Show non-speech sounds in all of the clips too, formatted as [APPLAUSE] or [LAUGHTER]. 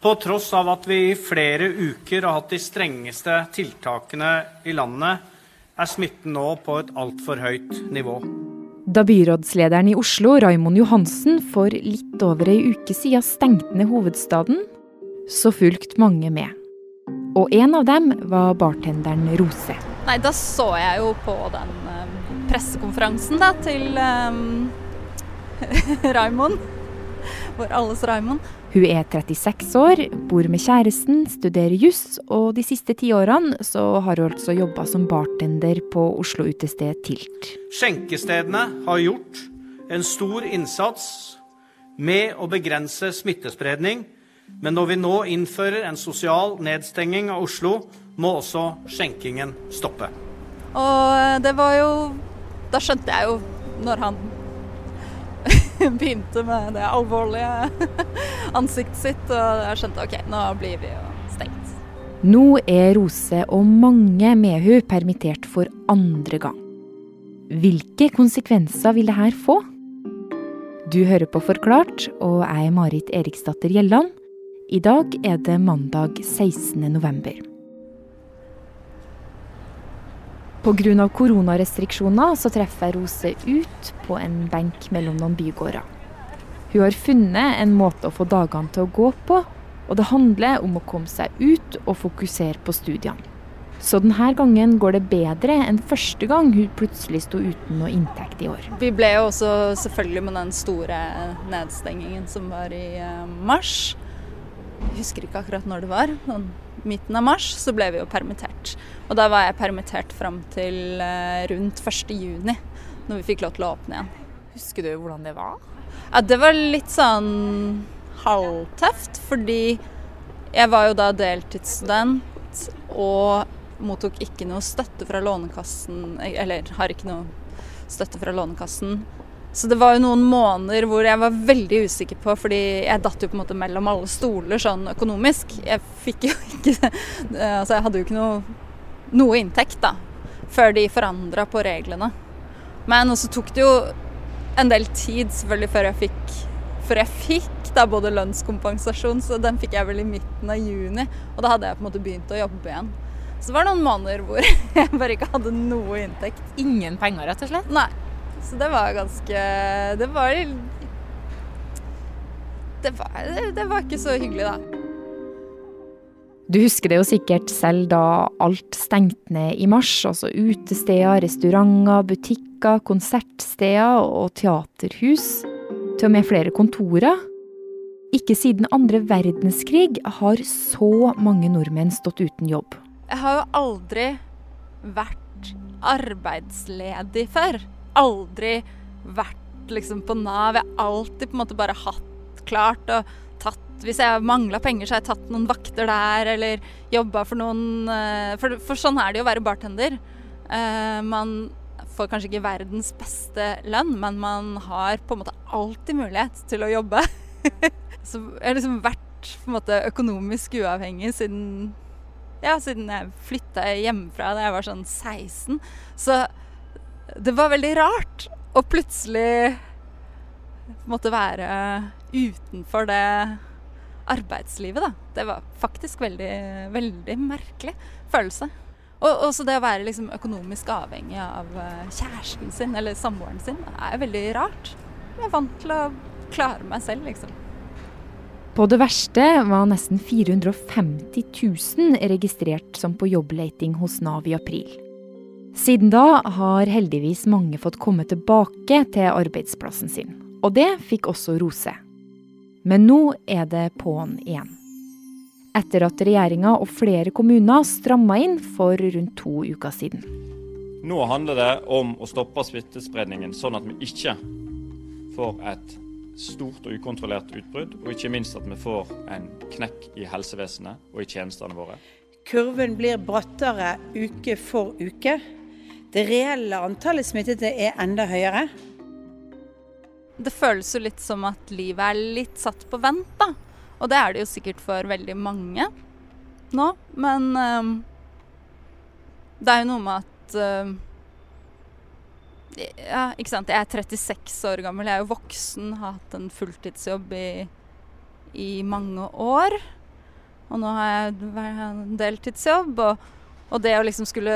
På tross av at vi i flere uker har hatt de strengeste tiltakene i landet, er smitten nå på et altfor høyt nivå. Da byrådslederen i Oslo, Raimond Johansen, for litt over ei uke siden stengte ned hovedstaden, så fulgte mange med. Og en av dem var bartenderen Rose. Nei, da så jeg jo på den um, pressekonferansen da, til um, [LAUGHS] Raimond. Vår alles Raymond. Hun er 36 år, bor med kjæresten, studerer juss, og de siste ti årene så har hun altså jobba som bartender på Oslo utested Tilt. Skjenkestedene har gjort en stor innsats med å begrense smittespredning, men når vi nå innfører en sosial nedstenging av Oslo, må også skjenkingen stoppe. Og det var jo Da skjønte jeg jo, når han [LAUGHS] begynte med det alvorlige [LAUGHS] ansiktet sitt. Og jeg skjønte OK, nå blir vi jo stengt. Nå er Rose og mange med permittert for andre gang. Hvilke konsekvenser vil det her få? Du hører på Forklart, og jeg er Marit Eriksdatter Gjelland. I dag er det mandag 16. november. Pga. koronarestriksjoner så treffer Rose ut på en benk mellom noen bygårder. Hun har funnet en måte å få dagene til å gå på, og det handler om å komme seg ut og fokusere på studiene. Så denne gangen går det bedre enn første gang hun plutselig sto uten noe inntekt i år. Vi ble jo også selvfølgelig med den store nedstengingen som var i eh, mars. Jeg husker ikke akkurat når det var. Midten av mars så ble vi jo permittert. Og da var jeg permittert fram til eh, rundt 1. juni, når vi fikk lov til å åpne igjen. Husker du hvordan det var? Ja, Det var litt sånn halvtøft, fordi jeg var jo da deltidsstudent og mottok ikke noe støtte fra Lånekassen, eller har ikke noe støtte fra Lånekassen. Så det var jo noen måneder hvor jeg var veldig usikker på, fordi jeg datt jo på en måte mellom alle stoler sånn økonomisk. Jeg fikk jo ikke [LAUGHS] Altså jeg hadde jo ikke noe noe inntekt, da. Før de forandra på reglene. Men også tok det jo en del tid selvfølgelig før jeg fikk for jeg fikk da både lønnskompensasjon, så den fikk jeg vel i midten av juni. Og da hadde jeg på en måte begynt å jobbe igjen. Så det var noen måneder hvor [LAUGHS] jeg bare ikke hadde noe inntekt. Ingen penger, rett og slett? Nei. Så det var ganske Det var Det var, det var ikke så hyggelig, da. Du husker det jo sikkert selv da alt stengte ned i mars. Altså utesteder, restauranter, butikker, konsertsteder og teaterhus. Til og med flere kontorer. Ikke siden andre verdenskrig har så mange nordmenn stått uten jobb. Jeg har jo aldri vært arbeidsledig før. Aldri vært liksom på Nav. Jeg har alltid på en måte bare hatt klart å tatt Hvis jeg mangla penger, så har jeg tatt noen vakter der, eller jobba for noen eh, for, for, sånn er det jo å være bartender. Uh, man får kanskje ikke verdens beste lønn, men man har på en måte alltid mulighet til å jobbe. [LAUGHS] så jeg har liksom vært på en måte økonomisk uavhengig siden ja, siden jeg flytta hjemmefra da jeg var sånn 16. Så det var veldig rart å plutselig måtte være utenfor det arbeidslivet, da. Det var faktisk veldig, veldig merkelig følelse. Og også det å være liksom økonomisk avhengig av eh, kjæresten sin eller samboeren sin, er veldig rart. Jeg er vant til å klare meg selv, liksom. På det verste var nesten 450 000 registrert som på jobbleiting hos Nav i april. Siden da har heldigvis mange fått komme tilbake til arbeidsplassen sin. Og det fikk også Rose. Men nå er det på'n igjen. Etter at regjeringa og flere kommuner stramma inn for rundt to uker siden. Nå handler det om å stoppe smittespredningen, sånn at vi ikke får et stort og ukontrollert utbrudd, og ikke minst at vi får en knekk i helsevesenet og i tjenestene våre. Kurven blir brattere uke for uke. Det reelle antallet smittede er enda høyere. Det føles jo litt som at livet er litt satt på vent, da. Og det er det jo sikkert for veldig mange nå. Men um, det er jo noe med at uh, Ja, ikke sant. Jeg er 36 år gammel. Jeg er jo voksen, har hatt en fulltidsjobb i, i mange år. Og nå har jeg en deltidsjobb, og, og det å liksom skulle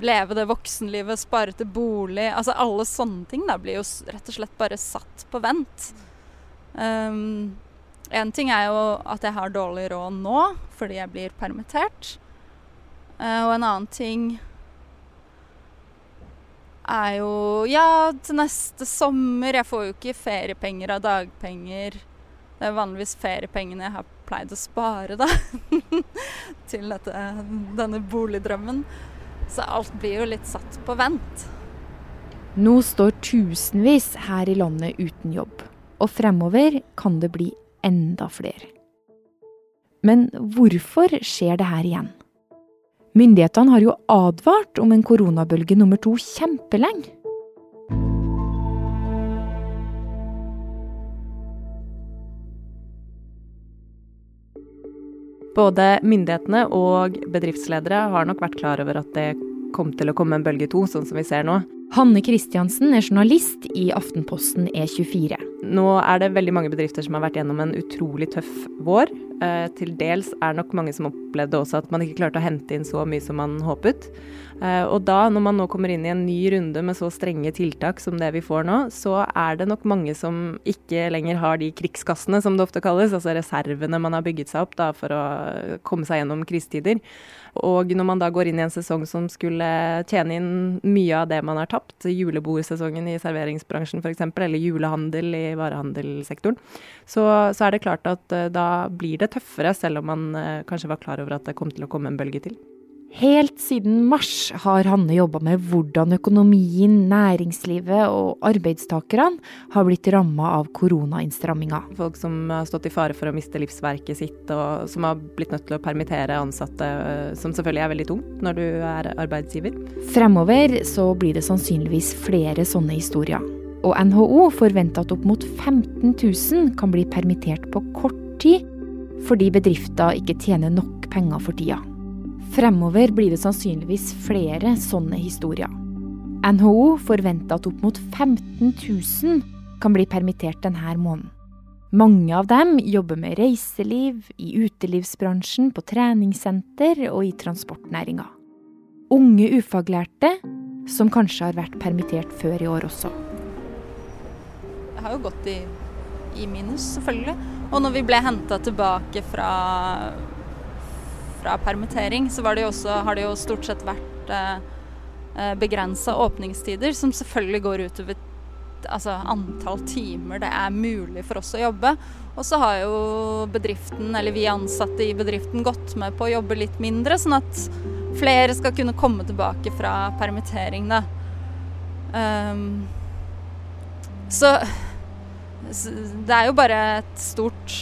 leve det voksenlivet, spare til bolig Altså alle sånne ting da blir jo rett og slett bare satt på vent. Um, en ting er jo at jeg har dårlig råd nå fordi jeg blir permittert. Uh, og en annen ting er jo Ja, til neste sommer Jeg får jo ikke feriepenger av dagpenger. Det er vanligvis feriepengene jeg har pleid å spare, da. [LAUGHS] til dette, denne boligdrømmen. Så alt blir jo litt satt på vent. Nå står tusenvis her i landet uten jobb. Og fremover kan det bli enda flere. Men hvorfor skjer det her igjen? Myndighetene har jo advart om en koronabølge nummer to kjempelenge. Både myndighetene og bedriftsledere har nok vært klar over at det kom til å komme en bølge to, sånn som vi ser nå. Hanne Kristiansen er journalist i Aftenposten E24. Nå er det veldig mange bedrifter som har vært gjennom en utrolig tøff vår. Eh, til dels er det nok mange som opplevde også at man ikke klarte å hente inn så mye som man håpet. Eh, og da, når man nå kommer inn i en ny runde med så strenge tiltak som det vi får nå, så er det nok mange som ikke lenger har de krigskassene, som det ofte kalles, altså reservene man har bygget seg opp da, for å komme seg gjennom krisetider. Og når man da går inn i en sesong som skulle tjene inn mye av det man har tapt, julebordsesongen i serveringsbransjen f.eks., eller julehandel i varehandelssektoren, så, så, er det klart at uh, da blir det tøffere, selv om man uh, kanskje var klar over at det kom til å komme en bølge til. Helt siden mars har Hanne jobba med hvordan økonomien, næringslivet og arbeidstakerne har blitt ramma av koronainnstramminga. Folk som har stått i fare for å miste livsverket sitt, og som har blitt nødt til å permittere ansatte, som selvfølgelig er veldig tungt når du er arbeidsgiver. Fremover så blir det sannsynligvis flere sånne historier. Og NHO forventer at opp mot 15 000 kan bli permittert på kort tid, fordi bedrifter ikke tjener nok penger for tida. Fremover blir det sannsynligvis flere sånne historier. NHO forventer at opp mot 15 000 kan bli permittert denne måneden. Mange av dem jobber med reiseliv, i utelivsbransjen, på treningssenter og i transportnæringa. Unge ufaglærte som kanskje har vært permittert før i år også. Jeg har jo gått i, i minus, selvfølgelig. Og når vi ble henta tilbake fra fra permittering, så det også, har det jo stort sett vært eh, eh begrensa åpningstider, som selvfølgelig går utover altså, antall timer det er mulig for oss å jobbe. Og så har jo bedriften, eller vi ansatte i bedriften, gått med på å jobbe litt mindre, sånn at flere skal kunne komme tilbake fra permittering, da. Um, så, det er jo bare et stort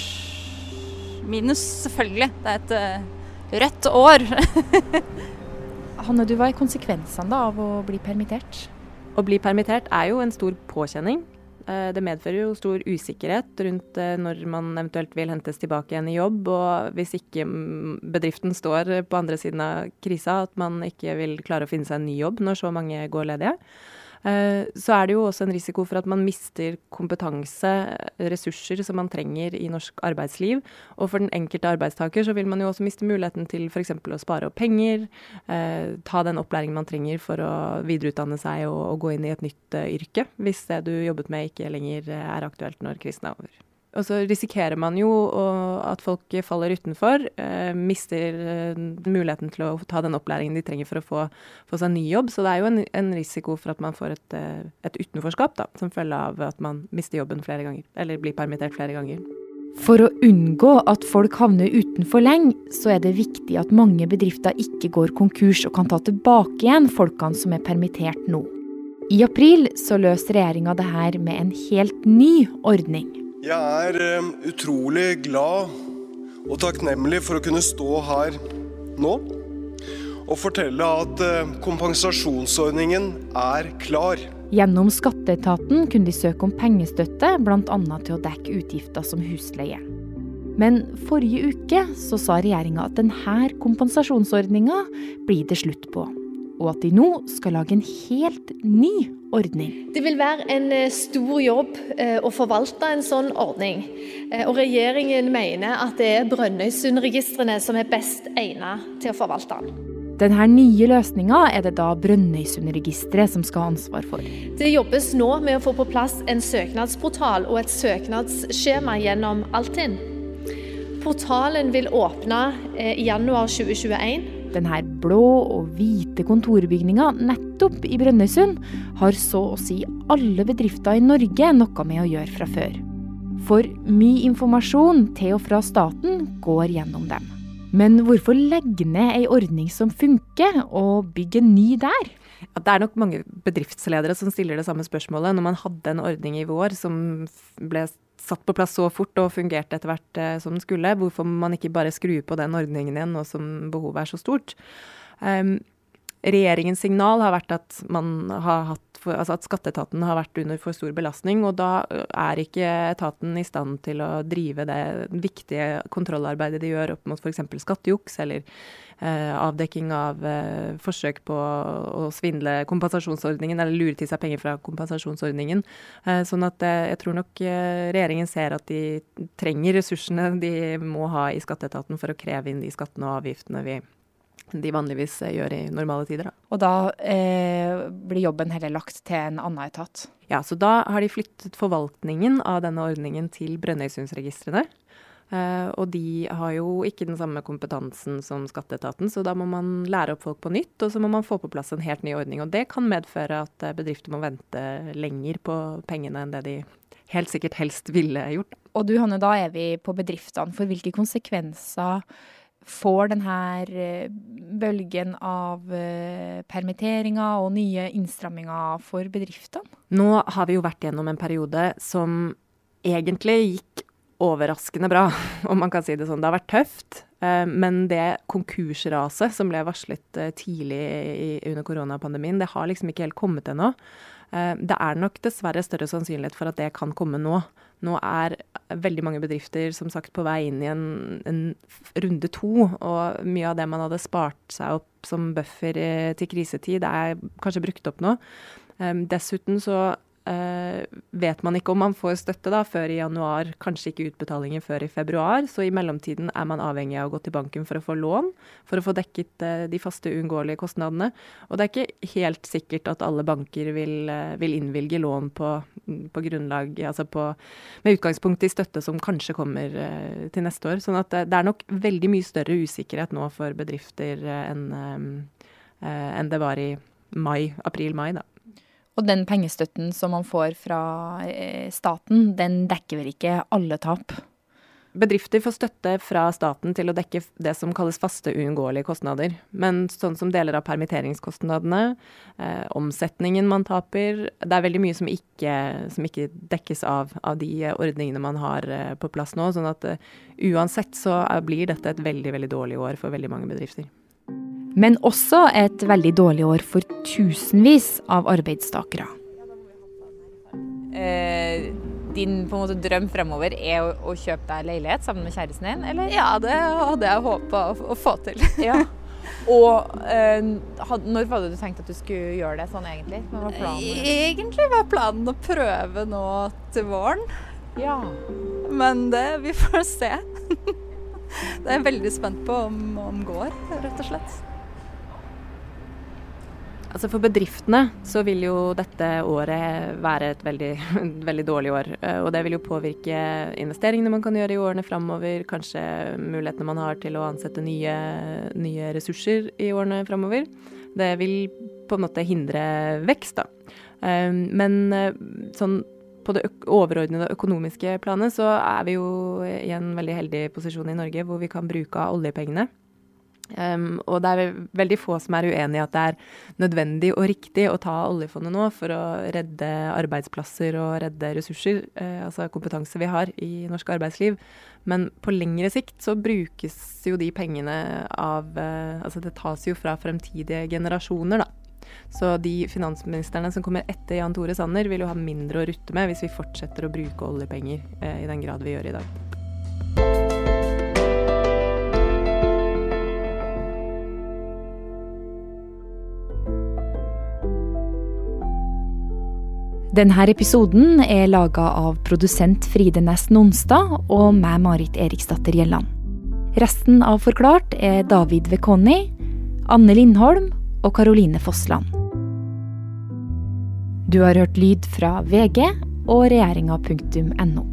minus, selvfølgelig. Det er et eh, rødt år. [LAUGHS] Hanne, du, hva er konsekvensene av å bli permittert? Å bli permittert er jo en stor påkjenning. Eh, det medfører jo stor usikkerhet rundt eh, når man eventuelt vil hentes tilbake igjen i jobb, og hvis ikke mm, bedriften står på andre siden av krisa, at man ikke vil klare å finne seg en ny jobb når så mange går ledige. Eh, så er det jo også en risiko for at man mister kompetanse, ressurser som man trenger i norsk arbeidsliv. Og for den enkelte arbeidstaker så vil man jo også miste muligheten til f.eks. å spare opp penger, eh, ta den opplæringen man trenger for å videreutdanne seg og, og gå inn i et nytt uh, yrke, hvis det du jobbet med ikke lenger er aktuelt når krisen er over. Og så risikerer man jo at folk faller utenfor, eh, mister eh, muligheten til å ta den opplæringen de trenger for å få, få seg ny jobb. Så det er jo en, en risiko for at man får et, eh, et utenforskap da, som følge av at man mister jobben flere ganger, eller blir permittert flere ganger. For å unngå at folk havner utenfor lenge, så er det viktig at mange bedrifter ikke går konkurs og kan ta tilbake igjen folkene som er permittert nå. I april så løser regjeringa det her med en helt ny ordning. Jeg er eh, utrolig glad og takknemlig for å kunne stå her nå og fortelle at eh, kompensasjonsordningen er klar. Gjennom skatteetaten kunne de søke om pengestøtte, bl.a. til å dekke utgifter som husleie. Men forrige uke så sa regjeringa at denne kompensasjonsordninga blir det slutt på. Og at de nå skal lage en helt ny ordning. Det vil være en eh, stor jobb eh, å forvalte en sånn ordning. Eh, og regjeringen mener at det er Brønnøysundregistrene som er best egnet til å forvalte den. Denne nye løsninga er det da Brønnøysundregisteret som skal ha ansvar for. Det jobbes nå med å få på plass en søknadsportal og et søknadsskjema gjennom Altinn. Portalen vil åpne i januar 2021. Denne blå og hvite kontorbygninga nettopp i Brønnøysund har så å si alle bedrifter i Norge noe med å gjøre fra før. For mye informasjon til og fra staten går gjennom dem. Men hvorfor legge ned ei ordning som funker, og bygge ny der? Ja, det er nok mange bedriftsledere som stiller det samme spørsmålet. Når man hadde en ordning i vår som ble satt på plass så fort og fungerte etter hvert eh, som den skulle. Hvorfor man ikke bare skrur på den ordningen igjen nå som behovet er så stort. Um, regjeringens signal har vært at, man har for, altså at skatteetaten har vært under for stor belastning. Og da er ikke etaten i stand til å drive det viktige kontrollarbeidet de gjør opp mot f.eks. skattejuks eller eh, avdekking av eh, forsøk på å svindle kompensasjonsordningen eller lure til seg penger fra kompensasjonsordningen. Eh, sånn at jeg tror nok regjeringen ser at de trenger ressursene de må ha i skatteetaten for å kreve inn de skattene og avgiftene vi de vanligvis eh, gjør i normale tider. Da. Og da eh, blir jobben heller lagt til en annen etat? Ja, så da har de flyttet forvaltningen av denne ordningen til Brønnøysundsregistrene. Eh, og de har jo ikke den samme kompetansen som skatteetaten, så da må man lære opp folk på nytt, og så må man få på plass en helt ny ordning. Og det kan medføre at eh, bedrifter må vente lenger på pengene enn det de helt sikkert helst ville gjort. Og du Hanne, da er vi på bedriftene. For hvilke konsekvenser får denne eh, bølgen av eh, permitteringer og nye innstramminger for bedriftene? Nå har vi jo vært gjennom en periode som egentlig gikk overraskende bra, [LAUGHS] om man kan si det sånn. Det har vært tøft, eh, men det konkursraset som ble varslet tidlig under koronapandemien, det har liksom ikke helt kommet ennå. Det er nok dessverre større sannsynlighet for at det kan komme nå. Nå er veldig mange bedrifter som sagt på vei inn i en, en runde to, og mye av det man hadde spart seg opp som buffer eh, til krisetid, er kanskje brukt opp nå. Um, dessuten så Uh, vet man ikke om man får støtte da, før i januar, kanskje ikke utbetalinger før i februar. Så i mellomtiden er man avhengig av å gå til banken for å få lån, for å få dekket uh, de faste uunngåelige kostnadene. Og det er ikke helt sikkert at alle banker vil, uh, vil innvilge lån på, på grunnlag, altså på, med utgangspunkt i støtte som kanskje kommer til neste år. Sånn at det er nok veldig mye større usikkerhet nå for bedrifter enn en det var i mai, april-mai. da. Og den pengestøtten som man får fra eh, staten, den dekker vel ikke alle tap? Bedrifter får støtte fra staten til å dekke det som kalles faste uunngåelige kostnader. Men sånn som deler av permitteringskostnadene, eh, omsetningen man taper Det er veldig mye som ikke, som ikke dekkes av, av, de ordningene man har eh, på plass nå. Sånn at uh, uansett så blir dette et veldig, veldig dårlig år for veldig mange bedrifter. Men også et veldig dårlig år for tusenvis av arbeidstakere. Eh, din på en måte drøm fremover er å, å, kjøpe deg leilighet sammen med kjæresten din, eller? Ja, det hadde jeg håpa å, å, få til. [LAUGHS] ja. Og eh, når var det du tenkte at du skulle gjøre det sånn egentlig? Hva var planen? Egentlig var planen å prøve nå til våren. Ja. Men det, vi får se. [LAUGHS] det er jeg veldig spent på om, om går, rett og slett. Altså For bedriftene så vil jo dette året være et veldig, [LAUGHS] veldig, dårlig år. Eh, og det vil jo påvirke investeringene man kan gjøre i årene framover, kanskje mulighetene man har til å ansette nye, nye ressurser i årene framover. Det vil på en måte hindre vekst, da. Eh, men eh, sånn på det overordnede økonomiske planet så er vi jo i en veldig heldig posisjon i Norge hvor vi kan bruke av oljepengene. Um, og det er veldig få som er uenig i at det er nødvendig og riktig å ta oljefondet nå for å redde arbeidsplasser og redde ressurser, uh, altså kompetanse vi har i norsk arbeidsliv. Men på lengre sikt så brukes jo de pengene av uh, Altså det tas jo fra fremtidige generasjoner, da. Så de finansministrene som kommer etter Jan Tore Sanner, vil jo ha mindre å rutte med hvis vi fortsetter å bruke oljepenger uh, i den grad vi gjør i dag. Denne episoden er laga av produsent Fride Næss Nonstad og meg, Marit Eriksdatter Gjelland. Resten av Forklart er David Vekoni, Anne Lindholm og Karoline Fossland. Du har hørt lyd fra VG og regjeringa.no.